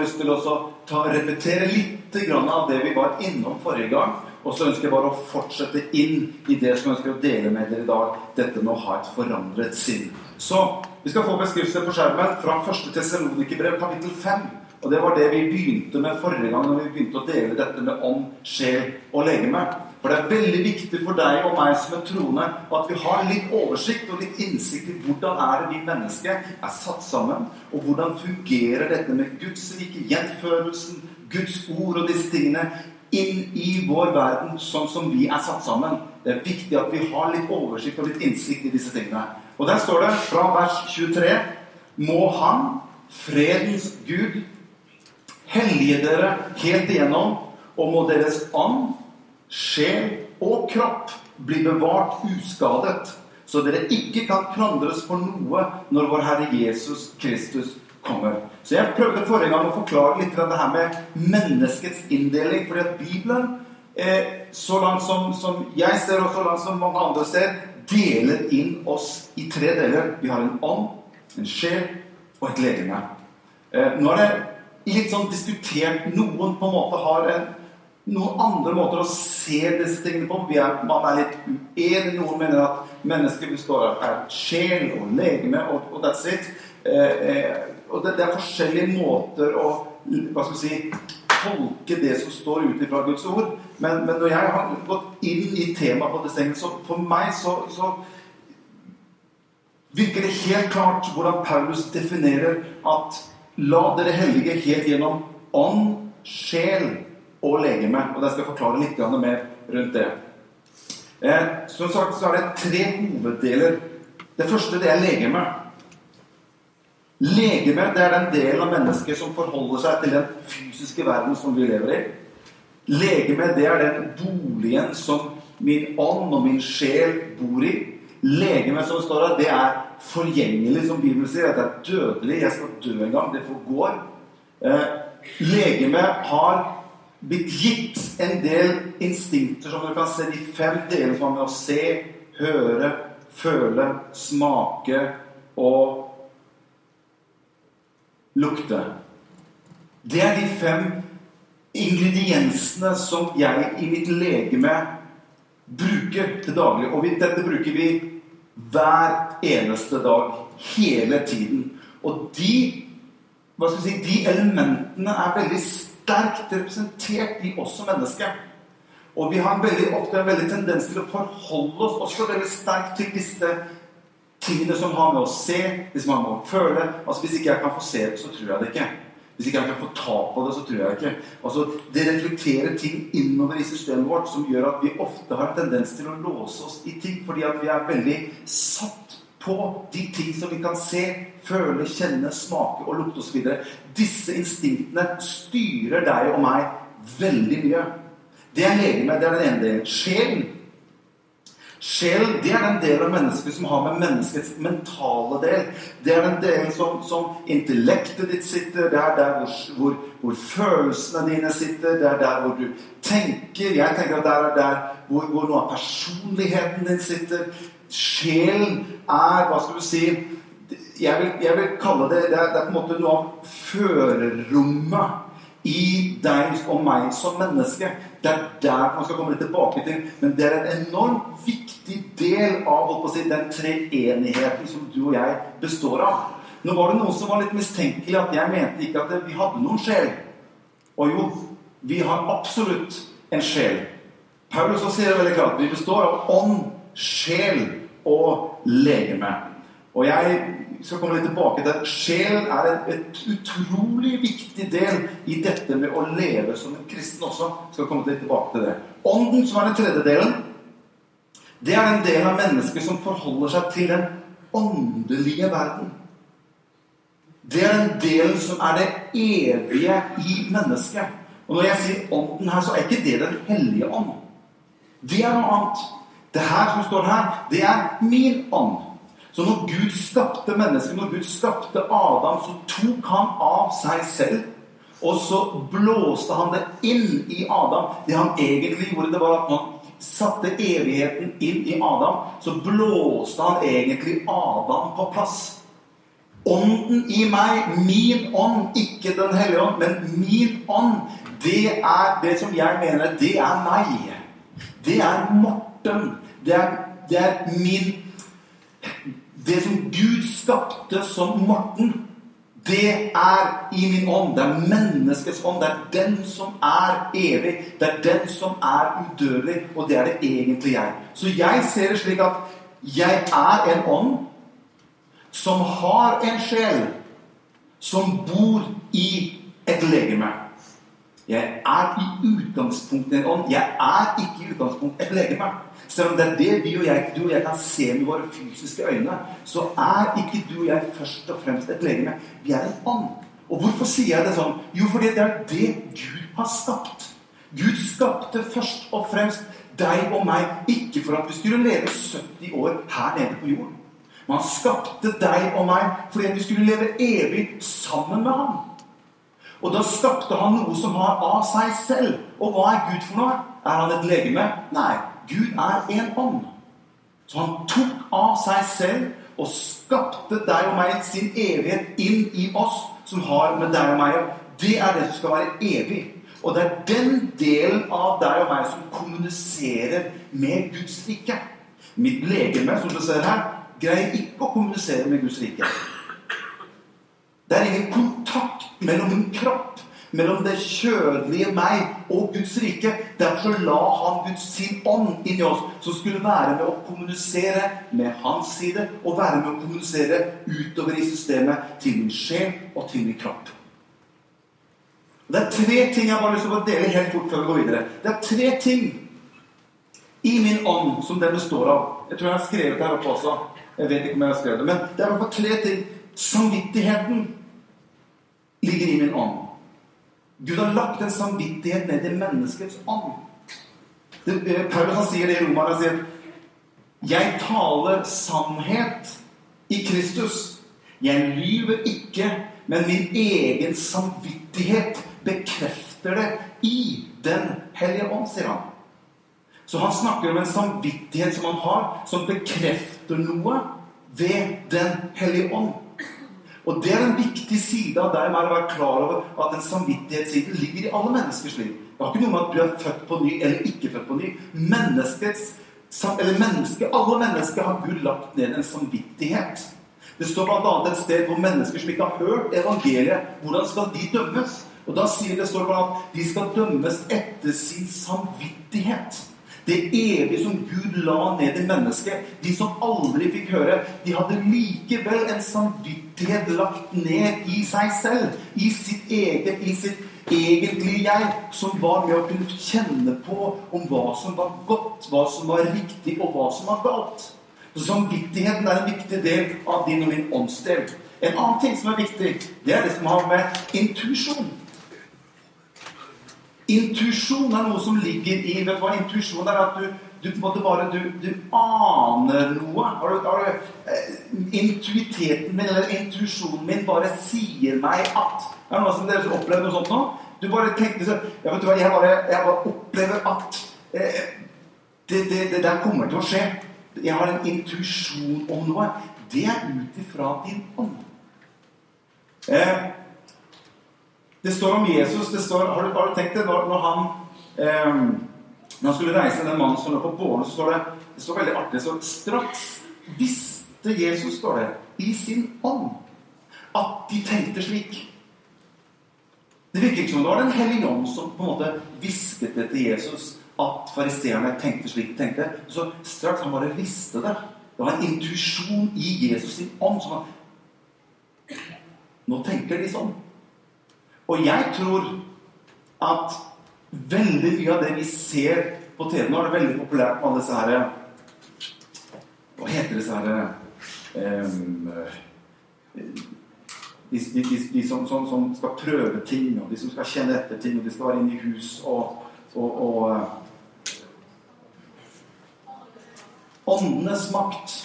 lyst til å ta, repetere litt av det vi var innom forrige gang. Og så ønsker jeg bare å fortsette inn i det som jeg ønsker å dele med dere i dag. Dette med å ha et forandret sinn. Så vi skal få beskrivelse på skjermen fra 1. Tessalonikerbrev kapittel 5. Og det var det vi begynte med forrige gang når vi begynte å dele dette med ånd, sjel og legeme. For det er veldig viktig for deg og meg som er troende at vi har litt oversikt og litt innsikt i hvordan er det vi mennesker er satt sammen, og hvordan fungerer dette med Guds rike, gjenførelsen, Guds ord og disse tingene inn i vår verden sånn som vi er satt sammen. Det er viktig at vi har litt oversikt og litt innsikt i disse tingene. Og der står det fra vers 23.: Må Han, fredens Gud, hellige dere helt igjennom, og må deres ånd, sjel og kropp blir bevart uskadet, så dere ikke kan klandres for noe når vår Herre Jesus Kristus kommer. Så jeg prøvde forrige gang å forklare litt det her med menneskets inndeling. fordi at Bibelen, eh, så langt som, som, jeg ser, og så langt som mange andre ser, deler inn oss i tre deler. Vi har en ånd, en sjel og et legeme. Eh, nå er det litt sånn diskutert Noen på en måte har en, noen andre måter å se disse tingene på. Er, man er litt uenig. Noen mener at mennesket består av sjel og legeme, og, og that's it. Eh, eh, og det, det, er forskjellige måter å hva skal vi si, tolke det som står ut fra Guds ord. Men, men, når jeg har gått inn i temaet på disse tingene, så for meg så, så virker det helt klart hvordan Paulus definerer at La dere hellige helt gjennom ånd, sjel og legeme. Og jeg skal forklare litt mer rundt det. Eh, som sagt så er det tre hoveddeler. Det første det er legeme. Legeme det er den delen av mennesket som forholder seg til den fysiske verden som vi lever i. Legeme det er den boligen som min ånd og min sjel bor i. Legeme som står her, det er forgjengelig, som Bibelen sier. Det er dødelig. Jeg skal dø en gang. Det forgår. Eh, legeme har blitt gitt en del instinkter, som du kan se. De fem delene som har med å se, høre, føle, smake og lukte. Det er de fem ingrediensene som jeg i mitt legeme bruker til daglig. Og dette bruker vi hver eneste dag. Hele tiden. Og de, hva skal si, de elementene er veldig sterkt representert i oss som mennesker. Og vi har veldig, ofte en veldig tendens til å forholde oss også veldig sterkt til disse tingene som har med å se, de som har med å føle. Altså Hvis ikke jeg kan få se det, så tror jeg det ikke. Hvis ikke jeg kan få ta på det, så tror jeg ikke. Altså, Det reflekterer ting innover i systemet vårt som gjør at vi ofte har en tendens til å låse oss i ting fordi at vi er veldig satt på de ting som vi kan se, føle, kjenne, smake og lukte osv. Disse instinktene styrer deg og meg veldig mye. Det er legemet, det er den ene delen. Sjelen Sjelen det er den delen av mennesket som har med menneskets mentale del. Det er den delen som, som intellektet ditt sitter. Det er der hvor, hvor, hvor, følelsene dine sitter. Det er der hvor du tenker. Jeg tenker at det er der hvor, hvor noe av personligheten din sitter. Sjelen er Hva skal du si Jeg vil, jeg vil kalle det det er, det er på en måte noe av førerrommet i deg og meg som menneske. Det er der man skal komme litt tilbake til. Men det er en enormt viktig del av si, den treenigheten som du og jeg består av. Nå var det noen som var litt mistenkelig at jeg mente ikke at vi hadde noen sjel. Og jo, vi har absolutt en sjel. Paulus sier det veldig klart. Vi består av ånd, sjel og legeme. Og jeg skal komme litt tilbake til at sjelen er en et utrolig viktig del i dette med å leve som en kristen også. Skal komme litt tilbake til det. Ånden, som er den tredje delen, det er en del av mennesket som forholder seg til den åndelige verden. Det er den delen som er det evige i mennesket. Og når jeg sier ånden her, så er ikke det Den hellige ånd. Det er noe annet. Det her som står her, det er min ånd. Så når Gud skapte mennesket, når Gud skapte Adam, så tok han av seg selv. Og så blåste han det inn i Adam. Det han egentlig gjorde, det var at han satte evigheten inn i Adam, så blåste han egentlig Adam på plass. Ånden i meg, min ånd, ikke Den hellige ånd, men min ånd, det er det som jeg mener, det er meg. Det er Morten. Det er, det er min Det som Gud skapte som Morten, det er i min ånd. Det er menneskets ånd. Det er den som er evig. Det er den som er udødelig, og det er det egentlig jeg. Så jeg ser det slik at jeg er en ånd som har en sjel som bor i et legeme. Jeg er i utgangspunktet en ånd. Jeg er ikke i utgangspunktet et legeme. Selv om det er det vi og jeg, du og jeg kan se med våre fysiske øyne, så er ikke du og jeg først og fremst et legeme. Vi er en ånd. Og hvorfor sier jeg det sånn? Jo, fordi det er det Gud har skapt. Gud skapte først og fremst deg og meg, ikke for at vi skulle leve 70 år her nede på jorden. Men han skapte deg og meg fordi vi skulle leve evig sammen med ham. Og da skapte han noe som har av seg selv. Og hva er Gud for noe? Er han et legeme? Nei. Gud er en ånd. Så han tok av seg selv og skapte deg og meg sin evighet inn i oss, som har med deg og meg Det er det som skal være evig. Og det er den delen av deg og meg som kommuniserer med Guds rike. Mitt legeme, som du ser her, greier ikke å kommunisere med Guds rike. Det er ingen kontakt mellom min kropp, mellom det kjødelige meg og Guds rike. Derfor la han Guds sin ånd inni oss, som skulle være med å kommunisere med hans side, og være med å kommunisere utover i systemet til min sjel og til min kropp. Det er tre ting jeg bare har lyst til å dele helt fort før vi går videre. Det er tre ting i min ånd som det består av. Jeg tror jeg har skrevet det her oppe også. Jeg vet ikke om jeg har skrevet det, men det er i hvert fall tre ting. Samvittigheten ligger i min ånd. Gud har lagt en samvittighet ned i menneskets ånd. Eh, Paulus han sier det i Roma. Han sier Jeg taler sannhet i Kristus. Jeg lyver ikke, men min egen samvittighet bekrefter det i Den hellige ånd, sier han. Så han snakker om en samvittighet som han har, som bekrefter noe ved Den hellige ånd. Og det er en viktig side av deg med å være klar over at en samvittighetsside ligger i alle menneskers liv. Det har ikke noe med at du er født på ny eller ikke født på ny. Menneskets, eller menneske, Alle mennesker har Gud lagt ned en samvittighet. Det står bl.a. et sted hvor mennesker som ikke har hørt evangeliet, hvordan skal de dømmes? Og da sier det står bl.a. at de skal dømmes etter sin samvittighet. Det evige som Gud la ned i mennesket. De som aldri fikk høre, de hadde likevel en samvittighet lagt ned i seg selv. I sitt eget, i sitt egentlige jeg, som var med å kunne kjenne på om hva som var godt, hva som var riktig, og hva som var galt. Samvittigheten er en viktig del av din og min åndsdel. En annen ting som er viktig, det er det som har med intuisjon Intuisjon er noe som ligger i vet du hva Intuisjon er at du, du bare du, du aner noe. Har du, har eh, intuiteten min eller intuisjonen min bare sier meg at Er det noen som dere har opplevd noe sånt nå? Du bare tenkte så, ja, vet du hva, jeg bare, jeg bare opplever at eh, det, det, det, der kommer til å skje. Jeg har en intuisjon om noe. Det er ut ifra din ånd. Eh, det står om Jesus det står, Har du, du tenkt det? Når, når han eh, når han skulle reise den mannen som lå på båren, så står det det står veldig artig så Straks visste Jesus, står det, i sin ånd at de tenkte slik. Det virker ikke som det var Den hellige ånd som på en måte hvisket det til Jesus at fariseerne tenkte slik de tenkte. Så straks han bare visste det. Det var en intuisjon i Jesus sin ånd som han Nå tenker de sånn. Og jeg tror at veldig mye av det vi ser på TV Nå er det veldig populært med alle disse herre Hva heter disse herre um, de, de, de, de som, som, som, skal prøve ting, og de som skal kjenne etter ting, og de skal være inne i hus og, og, og Åndenes makt.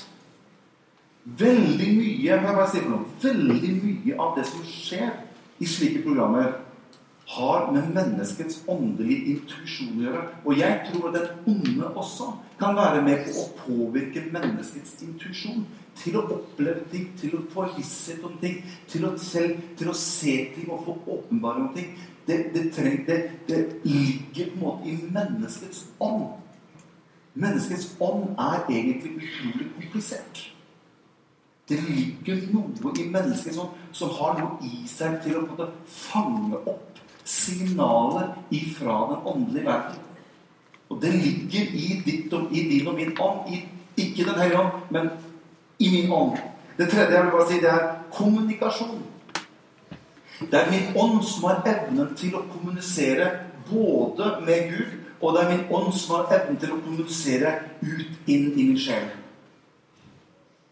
Veldig mye veldig mye av det som skjer i slike programmer, har med menneskets åndelige intuisjon å gjøre. Og jeg tror at den onde også kan være med på å påvirke menneskets intuisjon. til å oppleve ting, til å få visshet om ting, til å, selv, til å se ting og få åpenbaring om ting. Det, det, treng, det, det ligger på en måte i menneskets ånd. Menneskets ånd er egentlig utrolig komplisert. Det ligger noe i mennesket som, som, har noe i seg til å måte, fange opp signaler ifra den åndelige verden. Og det ligger i, ditt og, i din og min ånd. I, ikke Den hellige ånd, men i min ånd. Det tredje jeg vil bare si, det er kommunikasjon. Det er min ånd som har evnen til å kommunisere både med Gud, og det er min ånd som har evnen til å kommunisere ut inn i min sjel.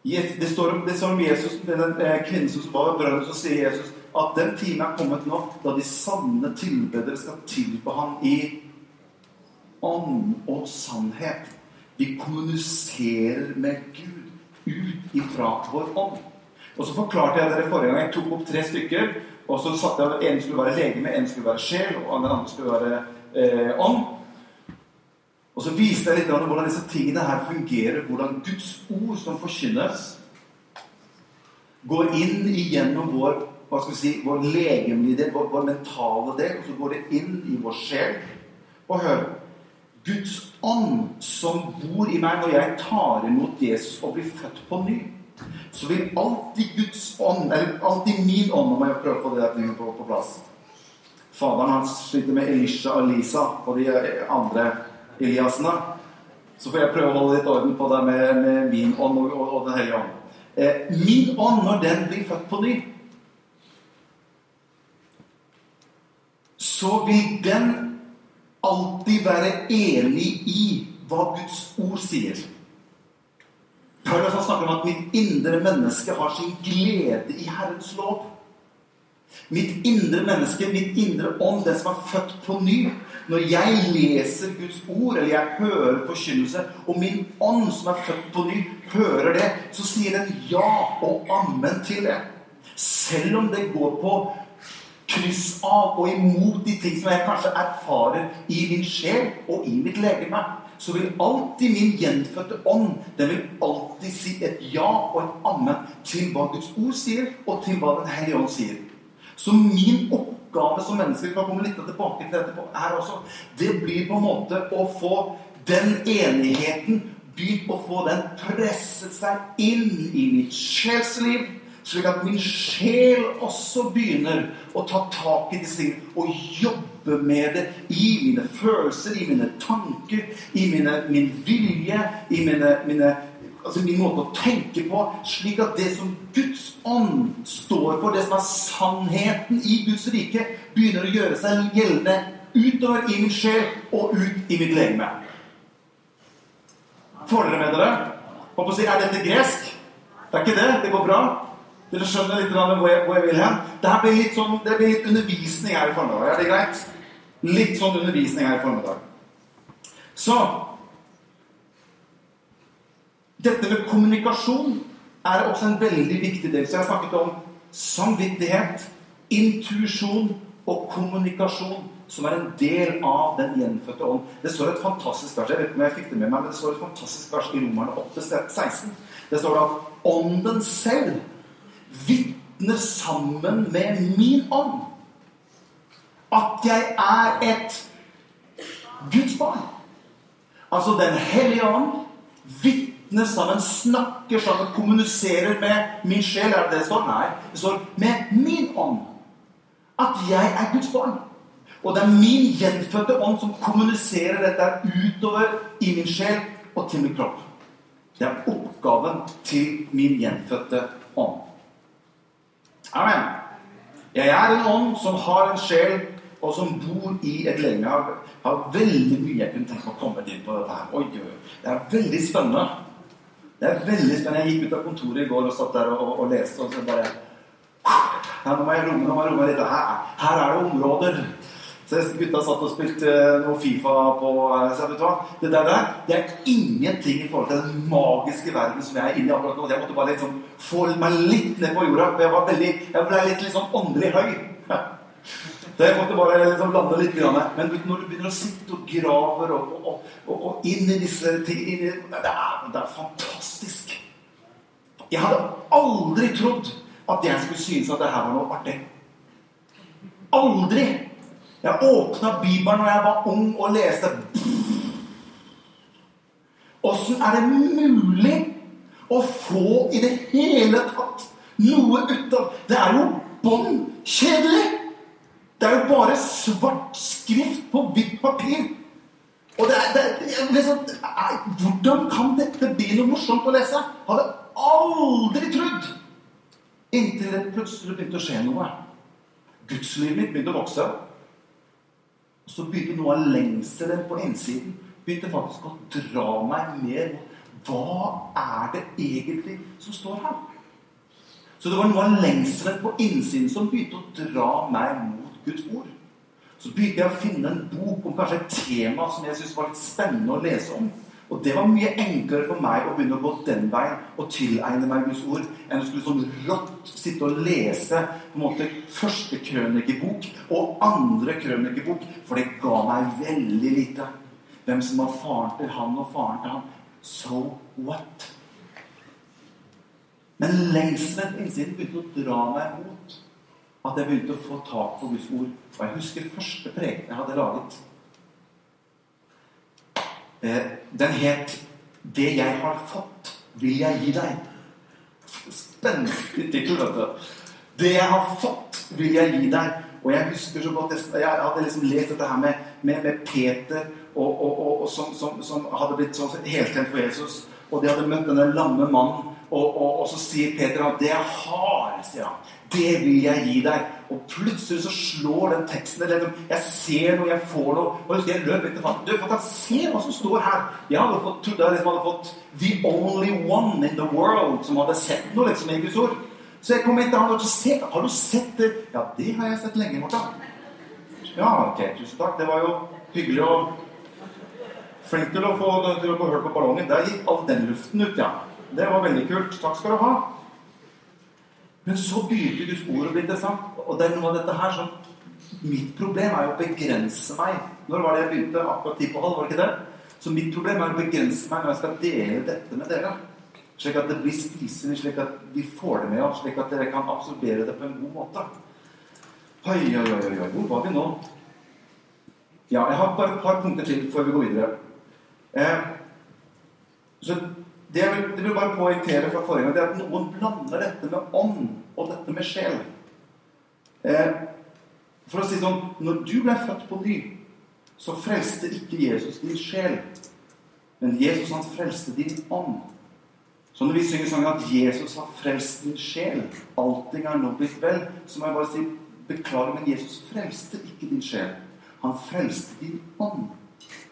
Det står, om, det står om Jesus, den kvinnen som var ved brønnen, så sier Jesus at den timen er kommet nå da de sanne tilbedere skal tilbe ham i ånd og sannhet. Vi kommuniserer med Gud ut ifra vår ånd. Og så forklarte jeg dere forrige gang. Jeg tok opp tre stykker. Og så satte jeg En skulle være legeme, en skulle være sjel, og den andre skulle være eh, ånd. Og så viste jeg litt hvordan disse tingene her fungerer. Hvordan Guds ord som forkynnes, går inn igjennom vår hva skal vi si, vår legemlige vår, vår, mentale del, og så går det inn i vår sjel. Og hør Guds ånd som bor i meg når jeg tar imot Jesus og blir født på ny, så vil alltid Guds ånd, eller alltid min ånd må jeg prøve å få det på, på plass. Faderen hans sliter med Elisha og Lisa og de andre Eliasene. Så får jeg prøve å holde litt orden på det med, med min ånd og, og, og Den hellige ånd. Eh, min ånd, når den blir født på ny, så vil den alltid være enig i hva Guds ord sier. Paulus snakker om at mitt indre menneske har sin glede i Herrens lov. Mitt indre menneske, mitt indre ånd, det som er født på ny, når jeg leser Guds ord, eller jeg hører forkynnelse, og min ånd som er født på ny, hører det, så sier den ja og ammen til det. Selv om det går på kryss av og imot de ting som jeg kanskje erfarer i min sjel og i mitt legeme, så vil alltid min gjenfødte ånd den vil alltid si et ja og et ammen til hva Guds ord sier, og til hva Den hellige ånd sier. Så min oppgave oppgave som mennesker kan komme litt tilbake til etterpå, er også Det blir på en måte å få den enigheten Begynn å få den presset seg inn i mitt sjelsliv, slik at min sjel også begynner å ta tak i disse tingene og jobbe med det i mine følelser, i mine tanker, i mine, min vilje, i mine, mine altså min måte å tenke på, slik at det som Guds ånd står for, det som er sannheten i Guds rike, begynner å gjøre seg gjeldende utover i min sjel og ut i mitt legeme. Får dere med dere? Håper å si, Er dette gresk? Det er ikke det. Det går bra. Dere skjønner litt hvor jeg, hvor jeg vil hen? Det blir litt, sånn, blir litt undervisning her i formiddag. Er det greit? Litt sånn undervisning her i formiddag. Så dette med kommunikasjon er også en veldig viktig del. Så jeg har snakket om samvittighet, intuisjon og kommunikasjon, som er en del av den gjenfødte ånd. Det står et fantastisk vers jeg vet ikke om jeg fikk det med meg, men det står et fantastisk vers i Romerne 8, 16. Det står da at ånden selv vitner sammen med min ånd at jeg er et Guds barn. Altså Den hellige ånd vitner vitner sammen, snakker sammen, kommuniserer med min sjel. Er det det står? Nei. Det står 'med min ånd'. At jeg er Guds barn. Og det er min gjenfødte ånd som kommuniserer dette utover i min sjel og til min kropp. Det er oppgaven til min gjenfødte ånd. Amen. Jeg er en ånd som har en sjel, og som bor i et legeme. Jeg har, veldig mye jeg kunne tenke meg å komme inn på dette her. Oi, det er veldig spennende. Det er veldig spennende. Jeg gikk ut av kontoret i går og satt der og, og leste, og så bare ja, Nå må jeg romme, nå må jeg romme litt. Her, her er det områder. Så gutta satt og spilte noe Fifa på så vet du hva? Det der, der det er ingenting i forhold til den magiske verden som jeg er inne i akkurat nå. Jeg måtte bare liksom få meg litt ned på jorda. Jeg var veldig, jeg ble litt, litt sånn åndelig høy. Jeg måtte bare liksom lande litt. Men når du begynner å sitte og graver og, og, og, og inn i disse tingene det, det, er fantastisk. Jeg hadde aldri trodd at jeg skulle synes at det her var noe artig. Aldri! Jeg åpna Bibelen når jeg var ung og leste. Åssen er det mulig å få i det hele tatt noe ut av Det er jo bånn kjedelig! Det er jo bare svart skrift på hvitt papir. Og det er, det er liksom, Hvordan kan dette bli noe morsomt å lese? Hadde aldri trodd! Inntil det plutselig begynte å skje noe. Gudslivet mitt begynte å vokse. Og så begynte noe av lengselen på innsiden begynte faktisk å dra meg mer Hva er det egentlig som står her? Så det var noe av lengselen på innsiden som begynte å dra meg mot Guds ord. Så begynte jeg å finne en bok om kanskje et tema som jeg syntes var litt spennende å lese om. Og det var mye enklere for meg å begynne å gå den veien og tilegne meg Guds ord enn å skulle sånn rått sitte og lese på en måte første krønikebok og andre krønikebok, for det ga meg veldig lite. Hvem som var faren til han og faren til han. So what? Men lengselen innsiden begynte å dra meg mot at jeg begynte å få tak på Guds ord. Og jeg husker første preken jeg hadde laget. Eh, den het 'Det jeg har fått, vil jeg gi deg'. Spenstig tittel, vet du. 'Det jeg har fått, vil jeg gi deg'. Og jeg husker så godt Jeg hadde liksom lest dette her med, med, med Peter og, og, og, som, som, som, hadde blitt sånn heltent for Jesus. Og de hadde møtt denne lamme mannen. Og, så sier Peter at 'det jeg har', sier han. Det vil jeg gi deg. Og plutselig så slår den teksten ned. Jeg ser noe, jeg får noe. Og jeg husker jeg løp etter fant. Du, fant, Se hva som står her! Jeg hadde fått, trodde jeg liksom hadde fått The Only One in the World som hadde sett noe liksom i Guds ord. Så jeg kom etter han og se, Har du sett det? Ja, det har jeg sett lenge, Morten. Ja, ok, tusen takk. Det var jo hyggelig og flink til å få, til å få hørt på ballongen. Der gikk all den luften ut, ja. Det var veldig kult. Takk skal du ha. Men så begynte Guds ord å bli interessant. Og det er noe av dette her som Mitt problem er jo å begrense meg. Når var det jeg begynte? Akkurat ti på halv, var det ikke det? Så mitt problem er å begrense meg når jeg skal dele dette med dere. Slik at det blir spiselig, slik at vi får det med oss, slik at dere kan absorbere det på en god måte. Oi, oi, oi, oi. Hvor var vi nå? Ja, jeg har bare et par punkter til før vi går videre. Eh, så det jeg, vil, det vil bare poengtere fra forrige gang, det er at noen blander dette med ånd og dette med sjel. Eh, for å si sånn Når du ble født på ny, så frelste ikke Jesus din sjel. Men Jesus han frelste din ånd. Så når vi synger sangen at 'Jesus har frelst din sjel', 'allting er nå blitt vel', så må jeg bare si beklager, men Jesus frelste ikke din sjel. Han frelste din ånd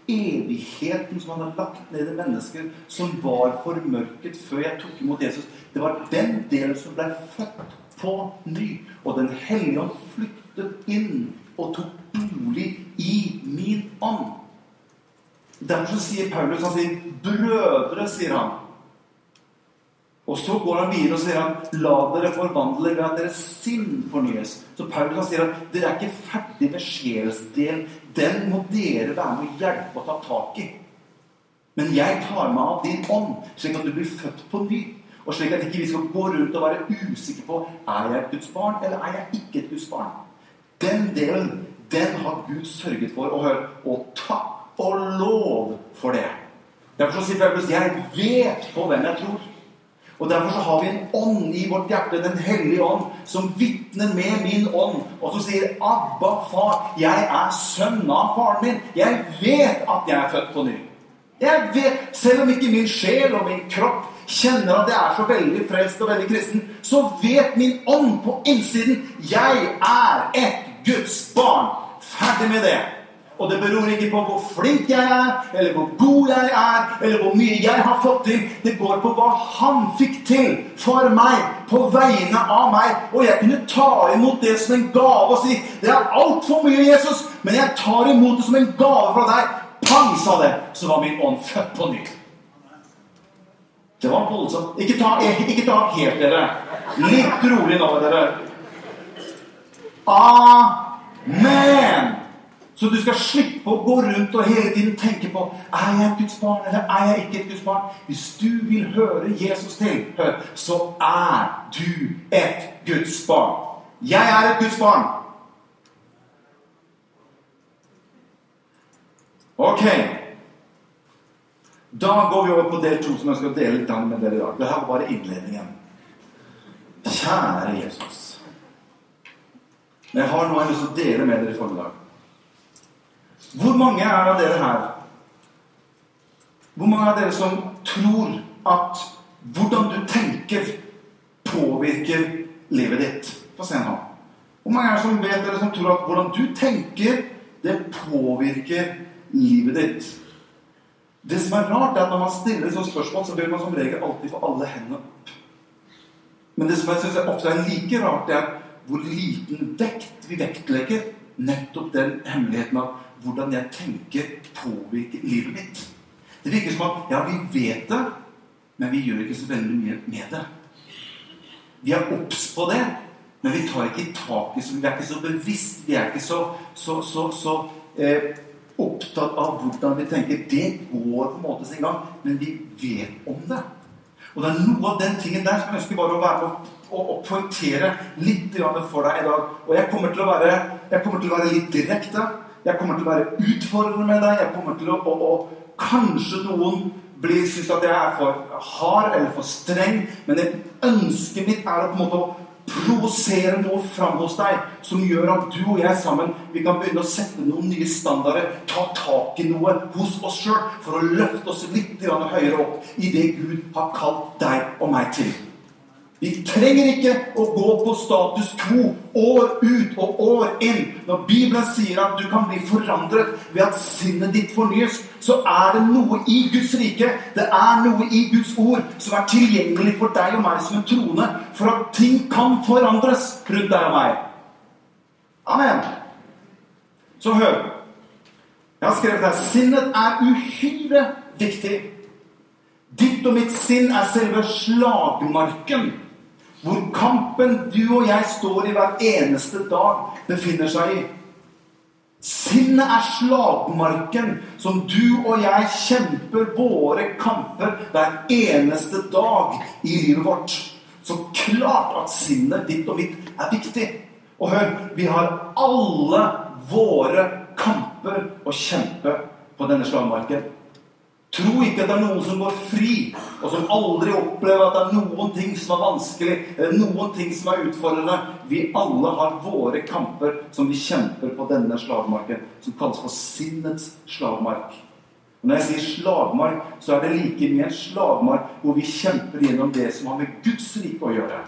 evigheten som han har lagt ned i mennesker, som var formørket før jeg tok imot Jesus. Det var den delen som ble født på ny. Og Den hellige ånd flyttet inn og tok bolig i min ånd. Derfor sier Paulus han sier 'brødre', sier han. Og så går han videre og sier at 'la dere forvandle ved at deres sinn fornyes'. Så Paulus sier at dere er ikke ferdig med sjelsdelen den må dere være med å hjelpe og ta tak i. Men jeg tar meg av din ånd, slik at du blir født på ny. Og slik at ikke vi skal gå rundt og være usikre på er jeg et Guds barn eller er jeg ikke et Guds barn. Den delen den har Gud sørget for. Og hør Og takk og lov for det. Derfor sier Paulus jeg vet på hvem jeg tror. Og Derfor så har vi en ånd i vårt hjerte, Den hellige ånd, som vitner med min ånd, og som sier 'Abba, far, jeg er sønn av faren min'. Jeg vet at jeg er født på ny. Jeg vet, Selv om ikke min sjel og min kropp kjenner at jeg er så veldig frelst og veldig kristen, så vet min ånd på innsiden 'Jeg er et Guds barn'. Ferdig med det. Og det beror ikke på hvor flink jeg er, eller hvor god jeg er, eller hvor mye jeg har fått til. Det går på hva han fikk til for meg, på vegne av meg. Og jeg kunne ta imot det som en gave og si det er altfor mye, Jesus, men jeg tar imot det som en gave fra deg. Pang, sa det. Så var min ånd født på ny. Det var voldsomt. Ikke ta, ikke ta helt, dere. Litt rolig nå, dere. Amen. Så du skal slippe å gå rundt og hele tiden tenke på er jeg et Guds barn eller er jeg ikke et Guds barn. Hvis du vil høre Jesus til, så er du et Guds barn. Jeg er et Guds barn. Ok. Da går vi over på del to, som jeg skal dele litt med dere i dag. Dette var bare innledningen. Kjære Jesus. Men jeg har noe jeg har lyst til å dele med dere i formiddag. Hvor mange er av dere her Hvor mange av dere som tror at hvordan du tenker, påvirker livet ditt? Få se nå. Hvor mange er det som vet dere som tror at hvordan du tenker, det påvirker livet ditt? Det som er rart, er at når man stiller sånne spørsmål, så vil man som regel alltid få alle hendene opp. Men det som jeg synes ofte er like rart, er hvor liten vekt vi vektlegger nettopp den hemmeligheten av hvordan jeg tenker, påvirker livet mitt. Det virker som at ja, vi vet det, men vi gjør ikke så veldig mye med det. Vi er obs på det, men vi tar ikke tak i det. Vi er ikke så bevisst. Vi er ikke så, så, så, så eh, opptatt av hvordan vi tenker. Det går på en måte sin gang, men vi vet om det. Og det er noe av den tingen der som jeg ønsker bare å være med og, poengtere litt for deg i dag. Og jeg kommer til å være, til å være litt direkte. Jeg kommer til å være utfordrende med deg. Jeg kommer til å, å, å Kanskje noen blir syns at jeg er for hard eller for streng, men det ønsket mitt er å på en måte provosere noe fram hos deg som gjør at du og jeg sammen vi kan begynne å sette noen nye standarder, ta tak i noe hos oss sjøl for å løfte oss litt høyere opp i det Gud har kalt deg og meg til. Vi trenger ikke å gå på status quo år ut og år inn. Når Bibelen sier at du kan bli forandret ved at sinnet ditt fornyes, så er det noe i Guds rike, det er noe i Guds ord, som er tilgjengelig for deg og meg som en troende, for at ting kan forandres rundt deg og meg. Amen. Så hør. Jeg har skrevet her sinnet er uhyre viktig. Ditt og mitt sinn er selve slagmarken hvor kampen du og jeg står i hver eneste dag, befinner seg i. Sinnet er slagmarken som du og jeg kjemper våre kamper hver eneste dag i livet vårt. Så klart at sinnet ditt og mitt er viktig. Og hør, vi har alle våre kamper å kjempe på denne slagmarken. Tro ikke at det er noen som går fri, og som aldri opplever at det er noen ting som er vanskelig, eller noen ting som er utfordrende. Vi alle har våre kamper som vi kjemper på denne slagmarken, som kalles for sinnets slagmark. Og når jeg sier slagmark, så er det like mye en slagmark hvor vi kjemper gjennom det som har med Guds rike å gjøre.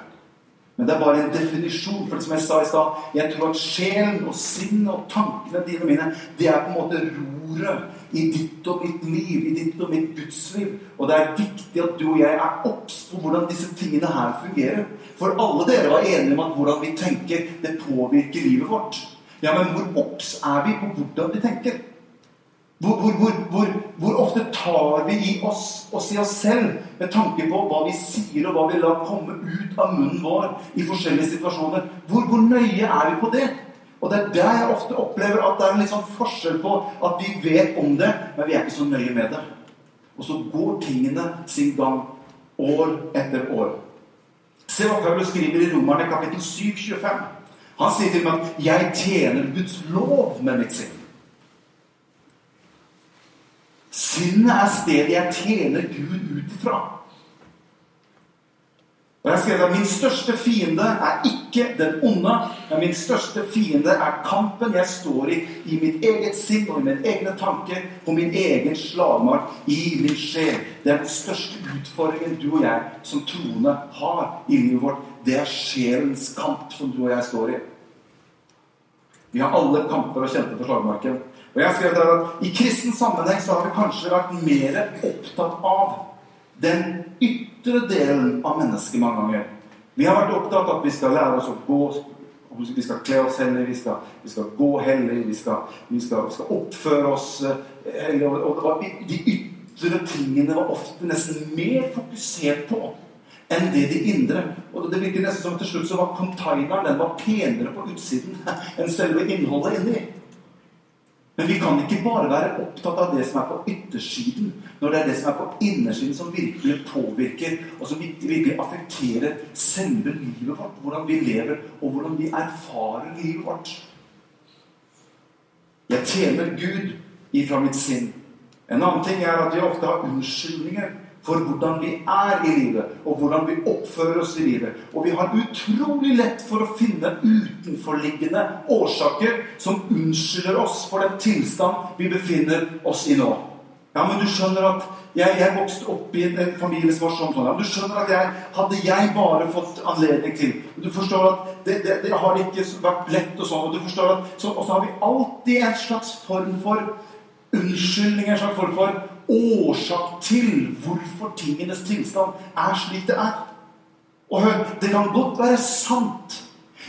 Men det er bare en definisjon. For som jeg sa i stad, jeg tror at sjelen og sinnet og tankene dine og mine, det er på en måte roret i ditt og mitt liv, i ditt og mitt gudsliv. Og det er viktig at du og jeg er obs på hvordan disse tingene her fungerer. For alle dere var enige om at hvordan vi tenker, det påvirker livet vårt. Ja, men hvor obs er vi på hvordan vi tenker? Hvor, hvor, hvor, hvor, ofte tar vi i oss oss i oss selv med tanke på hva vi sier, og hva vi lar komme ut av munnen vår i forskjellige situasjoner? Hvor, nøye er vi på det? Og det er der jeg ofte opplever at det er en litt sånn forskjell på at vi vet om det, men vi er ikke så nøye med det. Og så går tingene sin gang år etter år. Se hva Paulus skriver i Romerne kapittel 7, 25. Han sier til meg at 'jeg tjener Guds lov med mitt sinn'. Sinnet er stedet jeg tjener Gud ut ifra. Og jeg skrev at Min største fiende er ikke den onde, men min største fiende er kampen jeg står i i mitt eget sinn og i min egne tanker, på min egen slagmark, i min sjel. Det er den største utfordringen du og jeg som troende har i livet vårt. Det er sjelens kamp som du og jeg står i. Vi har alle kamper å kjempe på slagmarken. Og jeg har skrevet at I kristen sammenheng så har vi kanskje vært mer opptatt av den ytre delen av mennesket mange ganger. Vi har vært opptatt av at vi skal lære oss å gå vi skal kle oss hellig, vi skal, vi skal gå hellig, vi skal, vi skal, vi skal oppføre oss eh, hellig. Og og, de ytre tingene var ofte nesten mer fokusert på enn det de indre. Og det virker nesten som til slutt så var containeren den var penere på utsiden enn selve innholdet inni. Men vi kan ikke bare være opptatt av det som er på yttersiden, når det er det som er på innersiden, som virkelig påvirker, og som virkelig affekterer selve livet vårt. Hvordan vi lever, og hvordan vi erfarer livet vårt. Jeg tjener Gud ifra mitt sinn. En annen ting er at vi ofte har unnskyldninger for hvordan vi er i livet, og hvordan vi oppfører oss i livet. Og vi har utrolig lett for å finne utenforliggende årsaker som unnskylder oss for den tilstand vi befinner oss i nå. Ja, men du skjønner at jeg, jeg vokste opp i en familie som var sånn. Ja, men du skjønner at jeg, Hadde jeg bare fått anledning til Du forstår at det, det, det har ikke vært lett og sånn. Og du forstår at, og så har vi alltid en slags form for unnskyldning, en slags form for årsak til hvorfor tingenes tilstand er slik det er. Og hør, det kan godt være sant,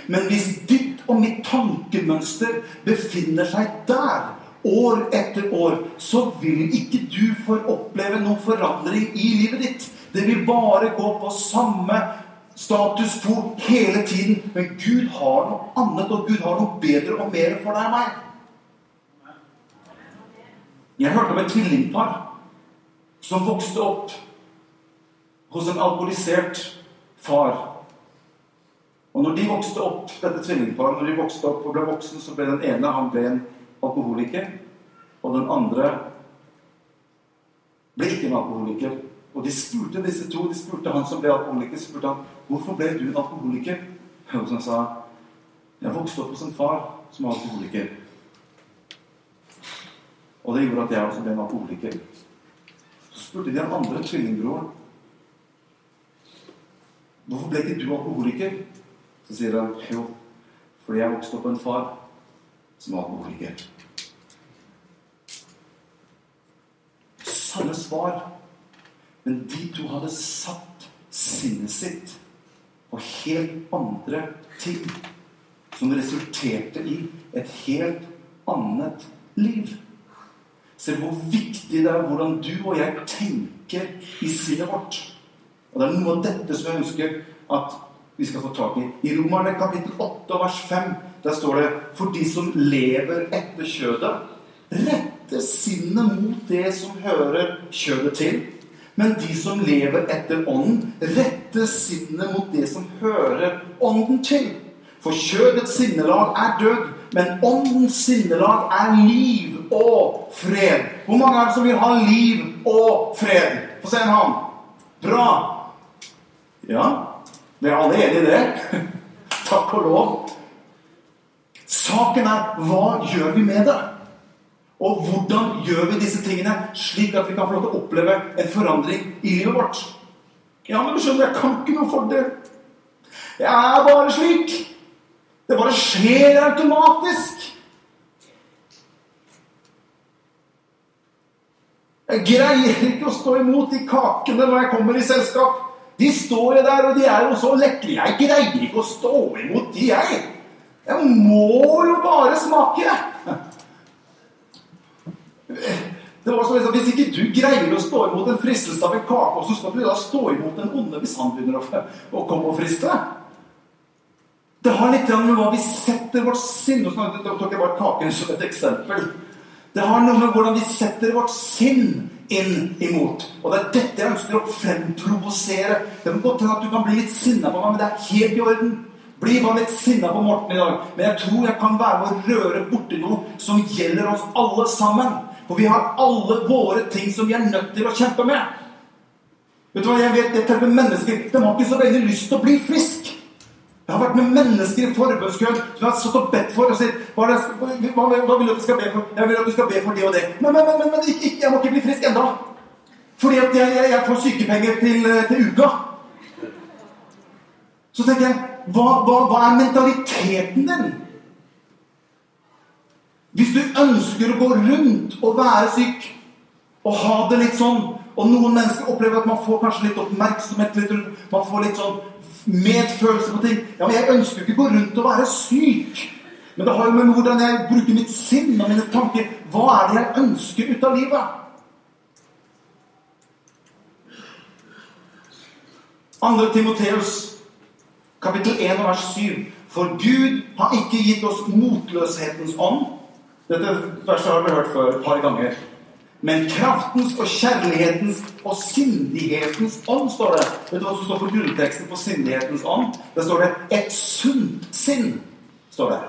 men hvis ditt og mitt tankemønster befinner seg der år etter år, så vil ikke du få oppleve noen forandring i livet ditt. Det vil bare gå på samme status quo hele tiden. Men Gud har noe annet, og Gud har noe bedre og mer for deg enn meg. Jeg hørte om et tvillingpar som vokste opp hos en alkoholisert far. Og når de vokste opp, dette tvillingparet, når de vokste opp og ble voksen, så ble den ene han ble en alkoholiker, og den andre ble ikke en alkoholiker. Og de spurte disse to, de spurte han som ble alkoholiker, spurte han, 'Hvorfor ble du en alkoholiker?' Og så han sa, 'Jeg vokste opp hos en far som var alkoholiker.' Og det gjorde at jeg også ble en alkoholiker spurte de den andre tvillingbroren Hvorfor ble ikke du alkoholiker? Så sier han jo, fordi jeg vokste opp med en far som var alkoholiker. Samme svar. Men de to hadde satt sinnet sitt på helt andre ting. Som resulterte i et helt annet liv. Se hvor viktig det er hvordan du og jeg tenker i sinnet vårt. Og Det er noe av dette som jeg ønsker at vi skal få tak i. I Romerne kapittel 8 vers 5 der står det For de som lever etter kjødet, retter sinnet mot det som hører kjødet til. Men de som lever etter ånden, retter sinnet mot det som hører ånden til. For kjødets sinnelag er død, men åndens sinnelag er liv og fred. Hvor mange er det som vil ha liv og fred? Få se en hånd. Bra. Ja, vi er alle enige i det. Takk og lov. Saken er hva gjør vi med det? Og hvordan gjør vi disse tingene slik at vi kan få lov til å oppleve en forandring i livet vårt? Ja, men du skjønner, jeg kan ikke noe for det. Jeg er bare slik. Det bare skjer automatisk. Jeg greier ikke å stå imot de kakene når jeg kommer i selskap. De står jo der, og de er jo så lekre. Jeg greier ikke å stå imot de, jeg. Jeg må jo bare smake. Det var som liksom, Hvis ikke du greier å stå imot en fristelse av en kake, så skal du da stå imot den onde hvis han begynner å, å komme og friste. Det har litt med hva vi setter vårt sinn Nå tok jeg bare kaken som et eksempel. Det har noe med hvordan vi setter vårt sinn inn imot. Og det er dette jeg ønsker å fremprovosere. Det må godt hende at du kan bli litt sinna på meg, men det er helt i orden. Bli bare litt sinna på Morten i dag. Men jeg tror jeg kan være med å røre borti noe som gjelder oss alle sammen. For vi har alle våre ting som vi er nødt til å kjempe med. Vet du hva, jeg vet, jeg treffer mennesker De har ikke så veldig lyst til å bli frisk. Jeg har vært med mennesker i forbønnskøen som har stått og bedt for og sier hva, det, hva, hva, vil du at du skal be for? Jeg vil at du skal be for det og det. Men, men, men, men ikke, jeg må ikke bli frisk enda. Fordi at jeg, jeg, jeg får sykepenger til, til, uka. Så tenker jeg hva, hva er mentaliteten din? Hvis du ønsker å gå rundt og være syk og ha det litt sånn og noen mennesker opplever at man får kanskje litt oppmerksomhet, litt, man får litt sånn medfølelse på ting. Ja, men Jeg ønsker jo ikke å gå rundt og være syk. Men det har jo med hvordan jeg bruker mitt sinn og mine tanker. Hva er det jeg ønsker ut av livet? Andre Timoteus, kapittel 1 vers 7. For Gud har ikke gitt oss motløshetens ånd, Dette verset har vi hørt før et par ganger. Men kraftens og kjærlighetens og sindighetens ånd, står det. Vet du hva som står på grunnteksten på sindighetens ånd? Det står det 'et sunt sinn'. står det.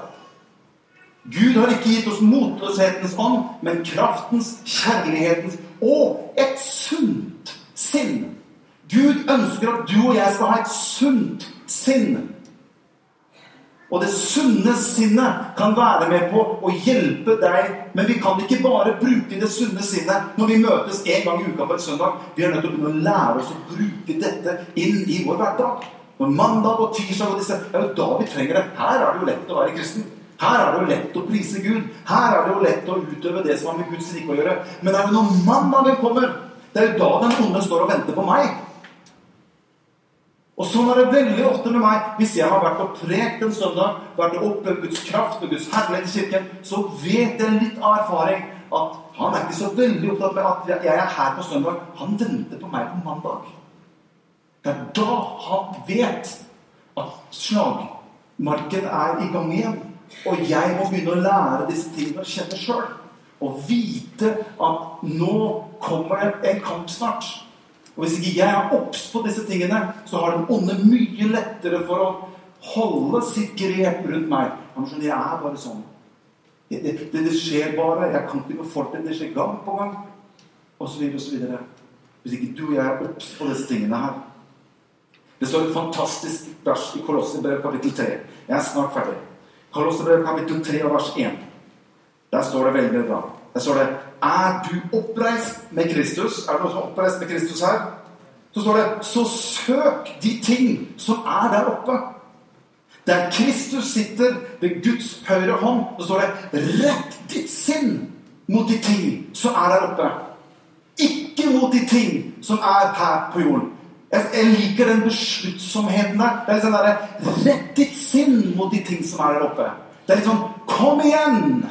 Gud har ikke gitt oss motløshetens ånd, men kraftens, kjærlighetens og et sunt sinn. Gud ønsker at du og jeg skal ha et sunt sinn. Og det sunne sinnet kan være med på å hjelpe deg. Men vi kan ikke bare bruke det sunne sinnet når vi møtes en gang i uka på en søndag. Vi er nødt til å begynne å lære oss å bruke dette inn i vår hverdag. Når mandag og tirsdag og disse Det er jo da vi trenger det. Her er det jo lett å være kristen. Her er det jo lett å prise Gud. Her er det jo lett å utøve det som har med Guds rike å gjøre. Men det er jo når mandagen kommer, det er jo da den onde står og venter på meg. Og sånn er det veldig ofte med meg. Hvis jeg har vært og prekt en søndag, vært oppe opplevd Guds kraft og Guds herlighet i kirken, så vet jeg litt av erfaring at han er ikke så veldig opptatt med at jeg er her på søndag. Han venter på meg på mandag. Det er da han vet at slagmarken er i gang igjen. Og jeg må begynne å lære disse tingene å kjenne sjøl. Og vite at nå kommer det en kamp snart. Og Hvis ikke jeg er obs på disse tingene, så har den onde mye lettere for å holde sitt grep rundt meg. Jeg er bare sånn. Det, det, det, skjer bare. Jeg kan ikke befolke det. Det skjer gang på gang. Og så videre og så videre. Hvis ikke du og jeg er obs på disse tingene her. Det står et fantastisk vers i Kolosserbrev kapittel 3. Jeg er snart ferdig. Kolosserbrev kapittel 3 og vers 1. Der står det veldig bra. Der står det Er du oppreist med Kristus? Er det noen som oppreist med Kristus her? Så står det Så søk de ting som er der oppe. Der Kristus sitter ved Guds høyre hånd, så står det 'Rett ditt sinn mot de ting som er der oppe'. Ikke mot de ting som er her på jorden. Jeg liker den besluttsomheten der. Det er litt sånn derre Rett ditt sinn mot de ting som er der oppe. Det er litt sånn Kom igjen!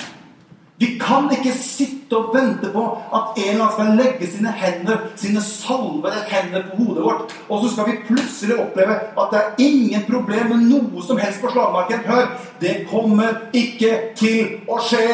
Vi kan ikke sitte og vente på at en eller annen skal legge sine hender, sine salvede hender på hodet vårt, og så skal vi plutselig oppleve at det er ingen problem med noe som helst på slagmarken. Hør! Det kommer ikke til å skje.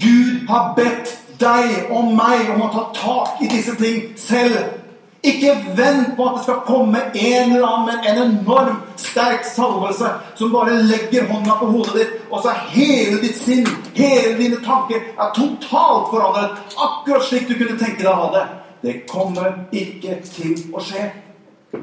Gud har bedt deg og meg om å ta tak i disse ting selv. Ikke vent på at det skal komme en eller annen med en enorm sterk salvelse som bare legger hånda på hodet ditt, og så er hele ditt sinn, hele dine tanker, er totalt forandret. Akkurat slik du kunne tenke deg å ha det. Det kommer ikke til å skje.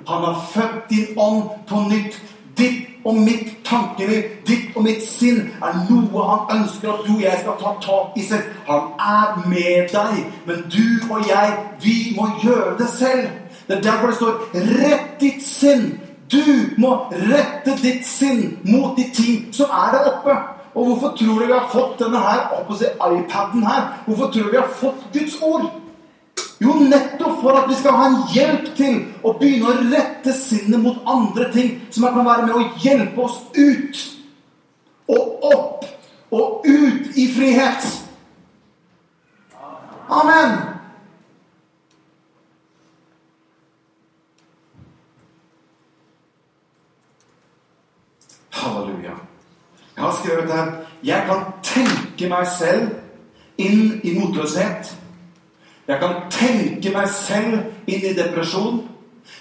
Han har født din ånd på nytt. Ditt og mitt tankeliv, ditt og mitt sinn, er noe han ønsker at du og jeg skal ta tak i selv. Han er med deg, men du og jeg, vi må gjøre det selv. Det er derfor det står 'rett ditt sinn'. Du må rette ditt sinn mot de ting som er der oppe. Og hvorfor tror du vi har fått denne her, iPaden her? Hvorfor tror du vi har fått Guds ord? Jo, nettopp for at vi skal ha en hjelp til å begynne å rette sinnet mot andre ting som kan være med å hjelpe oss ut og opp og ut i frihet. Amen. Halleluja. Jeg har skrevet her Jeg kan tenke meg selv inn i motløshet. Jeg kan tenke meg selv inn i depresjon.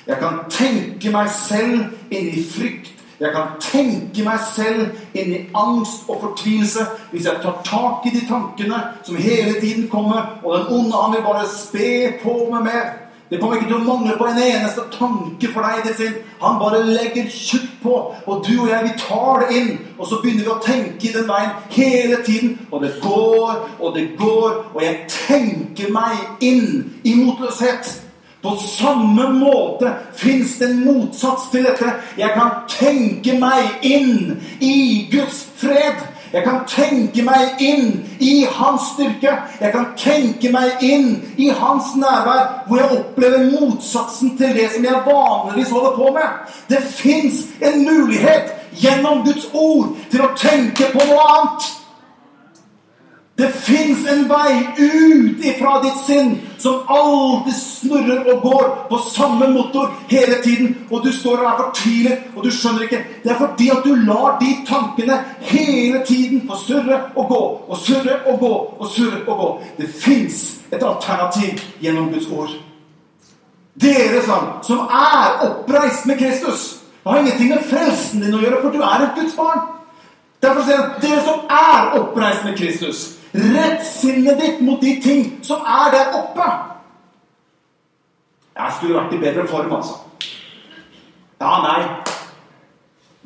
Jeg kan tenke meg selv inn i frykt. Jeg kan tenke meg selv inn i angst og fortvilelse hvis jeg tar tak i de tankene som hele tiden kommer, og den onde han vil bare spe på meg med. Det kommer ikke til å mangle på en eneste tanke for deg det sin. Han bare legger tjukt på, og du og jeg, vi tar det inn. Og så begynner vi å tenke i den veien hele tiden. Og det går, og det går, og jeg tenker meg inn i motløshet. På samme måte fins det en motsats til dette. Jeg kan tenke meg inn i Guds fred. Jeg kan tenke meg inn i hans styrke. Jeg kan tenke meg inn i hans nærvær, hvor jeg opplever motsatsen til det som jeg vanligvis holder på med. Det fins en mulighet gjennom Guds ord til å tenke på noe annet. Det fins en vei ut ifra ditt sinn som alltid snurrer og går på samme motor hele tiden. Og du står og er fortvilet, og du skjønner ikke. Det er fordi at du lar de tankene hele tiden få surre og gå og surre og gå og surre og gå. Det fins et alternativ gjennom Guds ord. Dere som er oppreist med Kristus, har ingenting med frelsen din å gjøre, for du er et Guds barn. Derfor sier han dere som er oppreist med Kristus, rett sinnet ditt mot de ting som er der oppe. Jeg skulle vært i bedre form, altså. Ja, nei.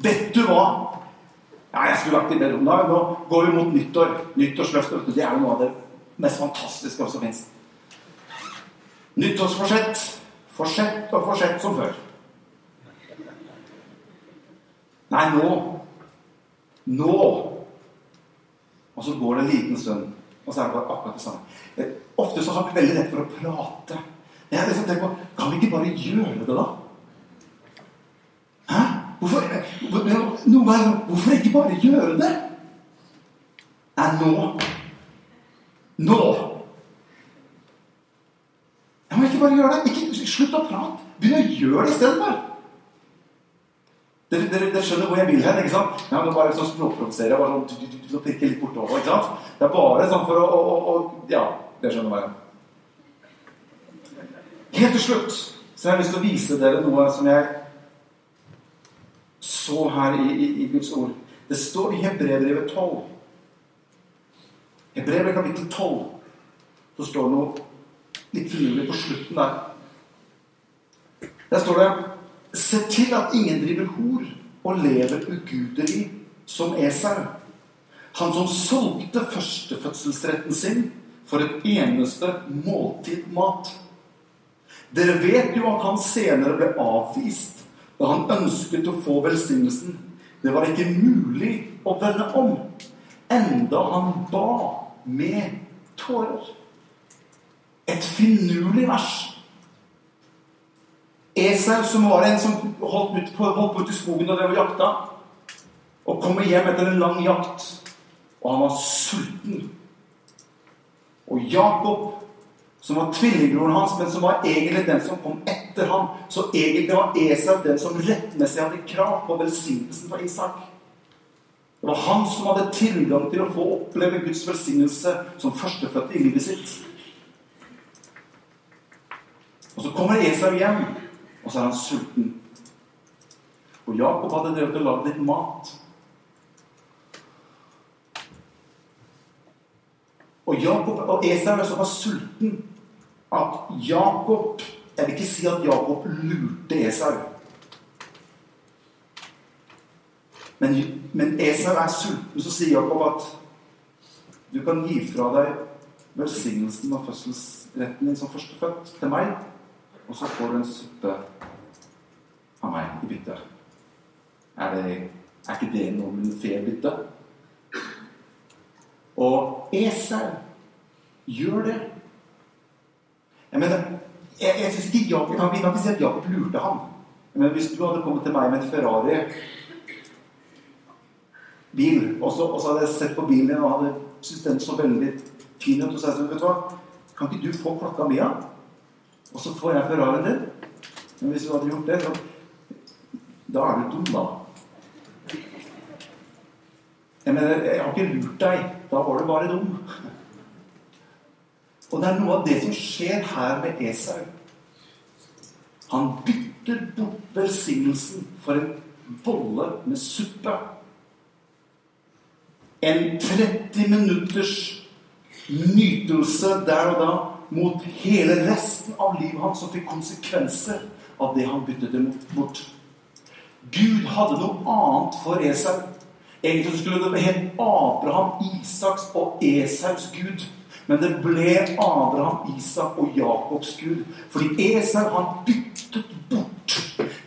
Vet du hva? Ja, jeg skulle vært i bedre form. Nå går vi mot nyttår. Nyttårsløftet. Det er jo noe av det mest fantastiske som fins. Nyttårsforsett. Forsett og forsett som før. Nei, nå nå! Og så går det en liten stund, og så er det bare akkurat det samme. Ofte så har vi veldig lett for å prate. Jeg liksom tenker på, Kan vi ikke bare gjøre det, da? Hæ? Hvorfor, noen ganger, hvorfor ikke bare gjøre det? Nei, nå. Nå. Jeg må ikke bare gjøre det. Ikke Slutt å prate. Begynn å gjøre det istedenfor. Dere, dere, dere, skjønner hvor jeg vil hen? ikke sant? Ja, er bare sånn språkprovosere. Bare sånn, du, litt bortover. ikke sant? Det er bare sånn for å, å, å, å Ja, dere skjønner hva jeg Helt til slutt så har jeg lyst til å vise dere noe som jeg så her i, i, i Guds ord. Det står i Hebrevet 12. Hebrevet kapittel 12. Så står det noe litt finurlig på slutten der. Der står det Se til at ingen driver hor og lever ugudelig som Esau. Han som solgte førstefødselsretten sin for et eneste måltid mat. Dere vet jo at han senere ble avvist da han ønsket å få velsignelsen. Det var ikke mulig å vende om, enda han ba med tårer. Et finurlig vers Esau, som var en som holdt ut holdt ut i skogen og drev og jakta, og kommer hjem etter en lang jakt, og han var sulten. Og Jakob, som var tvillingbroren hans, men som var egentlig den som kom etter ham, så egentlig var Esau den som rettmessig hadde krav på velsignelsen fra Isak. Det var han som hadde tilgang til å få oppleve Guds velsignelse som førstefødte i livet sitt. Og så kommer Esau hjem. Og så er han sulten. Og Jakob hadde drevet og lagd litt mat. Og Jakob og Esau er såpass sulten at Jakob Jeg vil ikke si at Jakob lurte Esau. Men, men Esau er sulten, så sier Jakob at du kan gi fra deg velsignelsen av fødselsretten din som førstefødt til meg. Og så får du en suppe av meg i bytte. Er, det, er ikke det noe med en fair bytte? Og Esau gjør det. Jeg mener, jeg, jeg ikke Jakob, kan, kan ikke si at Jakob lurte ham. Men hvis du hadde kommet til meg med en Ferrari bil, og så, hadde jeg sett på bilen din og hadde syntes den så veldig fin ut, og så sa jeg vet du hva, kan ikke du få klokka mi av? Og så får jeg Ferrarien din. Men hvis du hadde gjort det, så Da er du dum, da. Jeg mener, jeg har ikke lurt deg. Da var du bare dum. Og det er noe av det som skjer her med Esau. Han bytter bort velsignelsen for en bolle med suppe. En 30 minutters nytelse der og da mot hele resten av livet hans, som fikk konsekvenser av det han byttet det bort. Gud hadde noe annet for Esau. Egentlig skulle det hett Abraham, Isaks og Esaus Gud. Men det ble Abraham, Isak og Jakobs Gud. Fordi Esau han byttet bort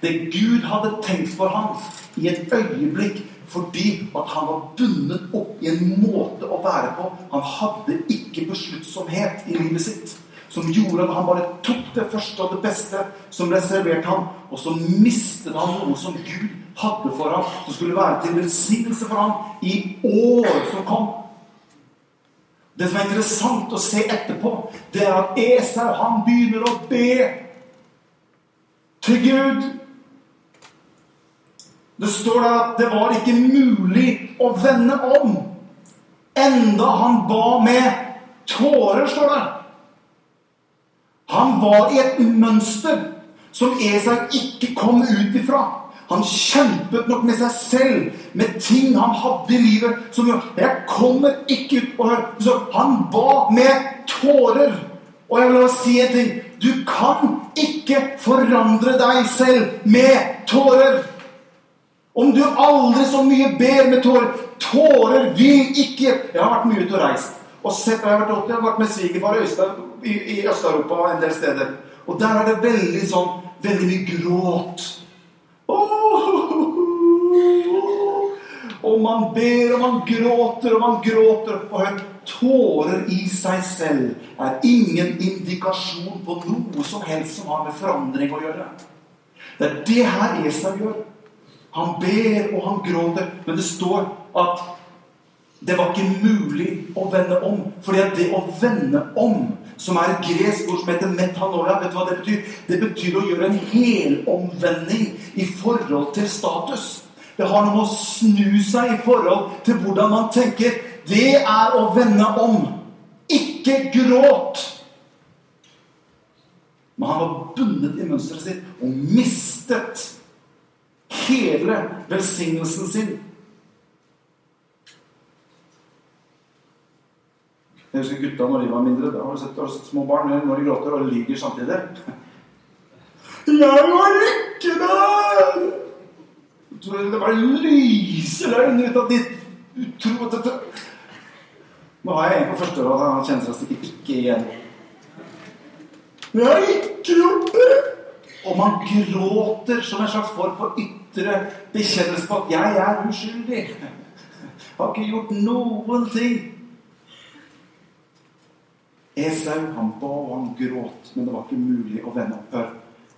det Gud hadde tenkt for ham i et øyeblikk fordi at han var bundet opp i en måte å være på. Han hadde ikke besluttsomhet i livet sitt. Som gjorde at han bare tok det første og det beste som ble servert ham. Og så mistet han noe som Gud hadde for ham, som skulle være til velsignelse for ham i år som kom. Det som er interessant å se etterpå, det er at Esau han begynner å be til Gud. Det står der at det var ikke mulig å vende om. Enda han ba med tårer, står det. Han var i et mønster som Esau ikke kom ut ifra. Han kjempet nok med seg selv, med ting han hadde i livet. som jo, Jeg kommer ikke ut og hør. Så han ba med tårer. Og jeg vil bare si en ting. Du kan ikke forandre deg selv med tårer. Om du aldri så mye ber med tårer Tårer vil ikke Jeg har vært mye ute og reist. Og sett, jeg, har vært, jeg har vært med svigerfar i, i Øst-Europa og en del steder. Og der er det veldig sånn Veldig mye gråt. Og man ber, og man gråter, og man gråter. Og hør, tårer i seg selv er ingen indikasjon på noe som helst som har med forandring å gjøre. Det er det her Esau gjør. Han ber, og han gråter. Men det står at det var ikke mulig å vende om. Fordi at det å vende om, som er et gresk ord som heter metanoia, vet du hva det betyr? Det betyr å gjøre en helomvending i forhold til status. Det har noe med å snu seg i forhold til hvordan man tenker. Det er å vende om. Ikke gråt. Men han var bundet i mønsteret sitt og mistet hele velsignelsen sin Jeg husker gutta når de var mindre. Da har du sett, små barn når de gråter og lyver samtidig. 'Jeg var ikke der!' Det bare lyser løgn ut av ditt utro Nå har jeg en på første rad. Han kjenner seg sikkert ikke igjen. 'Jeg har ikke gjort det!' Og man gråter som en slags form for ytre bekjennelse på at 'jeg er uskyldig'. Har ikke gjort noen ting. Esau han ba og han gråt, men det var ikke mulig å vende opphør.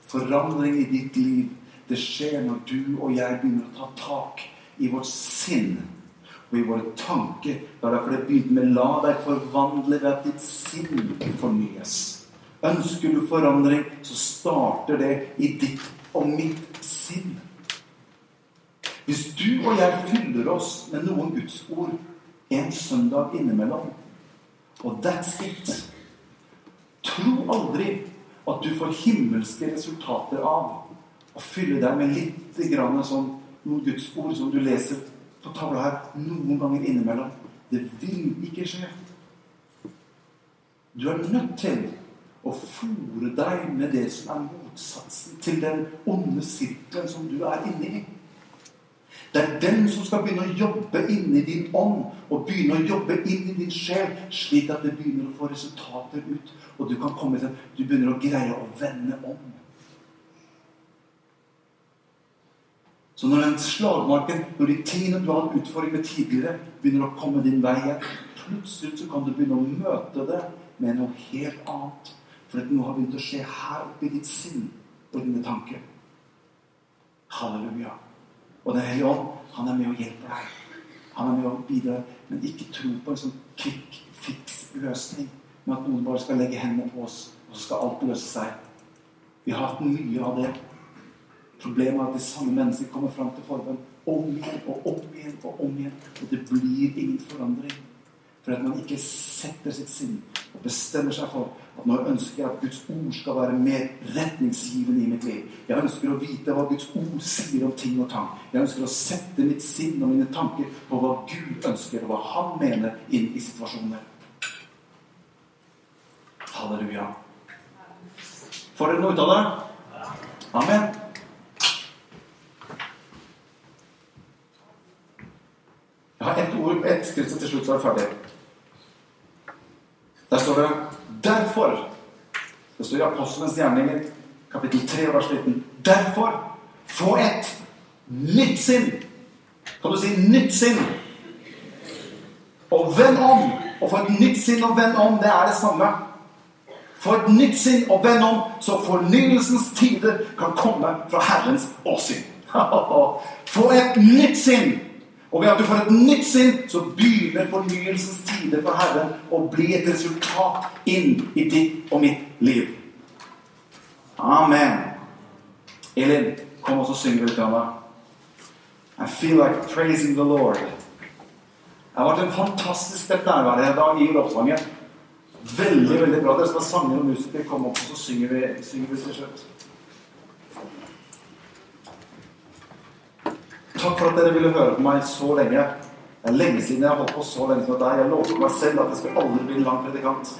Forandring i ditt liv det skjer når du og jeg begynner å ta tak i vårt sinn og i våre tanker. Det er derfor det begynte med 'la deg forvandle ved at ditt sinn fornyes'. Ønsker du forandring, så starter det i ditt og mitt sinn. Hvis du og jeg fyller oss med noen Guds ord en søndag innimellom og that's it. Tro aldri at du får himmelske resultater av å fylle deg med litt grann sånn noen Guds ord som du leser på tavla her noen ganger innimellom. Det vil ikke skje. Du er nødt til å fòre deg med det som er motsatsen til den onde sirkelen som du er inne i. Det er den som skal begynne å jobbe inni din ånd og begynne å jobbe inn i din sjel, slik at det begynner å få resultater ut. Og du kan komme til du begynner å greie å vende om. Så når den slagmarken, når de hatt utfordring med tidligere, begynner å komme din vei igjen, plutselig så kan du begynne å møte det med noe helt annet. For at noe har begynt å skje her oppe i ditt sinn og dine tanker. Halleluja. Og Den hellige ånd, han er med og hjelper deg. Han er med og bidrar. Men ikke tro på en sånn quick fix-løsning med at noen bare skal legge hendene på oss, og så skal alt løse seg. Vi har hatt mye av det. Problemet er at de samme mennesker kommer fram til forbønn om igjen og om igjen og om igjen. Og det blir ingen forandring. For at man ikke setter sitt sinn og bestemmer seg for at nå ønsker jeg at Guds ord skal være mer retningsgivende i mitt liv. Jeg ønsker å vite hva Guds ord sier om ting og tang. Jeg ønsker å sette mitt sinn og mine tanker på hva Gud ønsker, og hva Han mener inn i situasjoner. Halleluja. Får dere noe ut av det? Amen. Jeg har ett ord, ett skrift, så til slutt så er jeg ferdig. Der står det 'derfor'. Det står i Apostelens gjerninger, kapittel 3, vers 19. Derfor få et nytt sinn. Kan du si 'nytt sinn'? Og vend om. Å få et nytt sinn og vend om, det er det samme. Få et nytt sinn og vend om, så fornyelsens tider kan komme fra Herrens åsyn. Få et nytt sinn. Og ved at du får et nytt sinn, så begynner fornyelsens tider for Herren å bli et resultat inn i ditt og mitt liv. Amen. Elin, kom og så synger litt. Anna. I feel like praising the Lord. Det har vært en fantastisk stepp nærvær i dag i lovsangen. Veldig veldig bra. Dere som er sanger og musikere, kom opp, og så synger vi, synger vi til slutt. Takk for at dere ville høre på meg så lenge. Det er lenge siden jeg har holdt på så lenge som deg. Jeg lovte meg selv at jeg skulle aldri bli en lang predikant.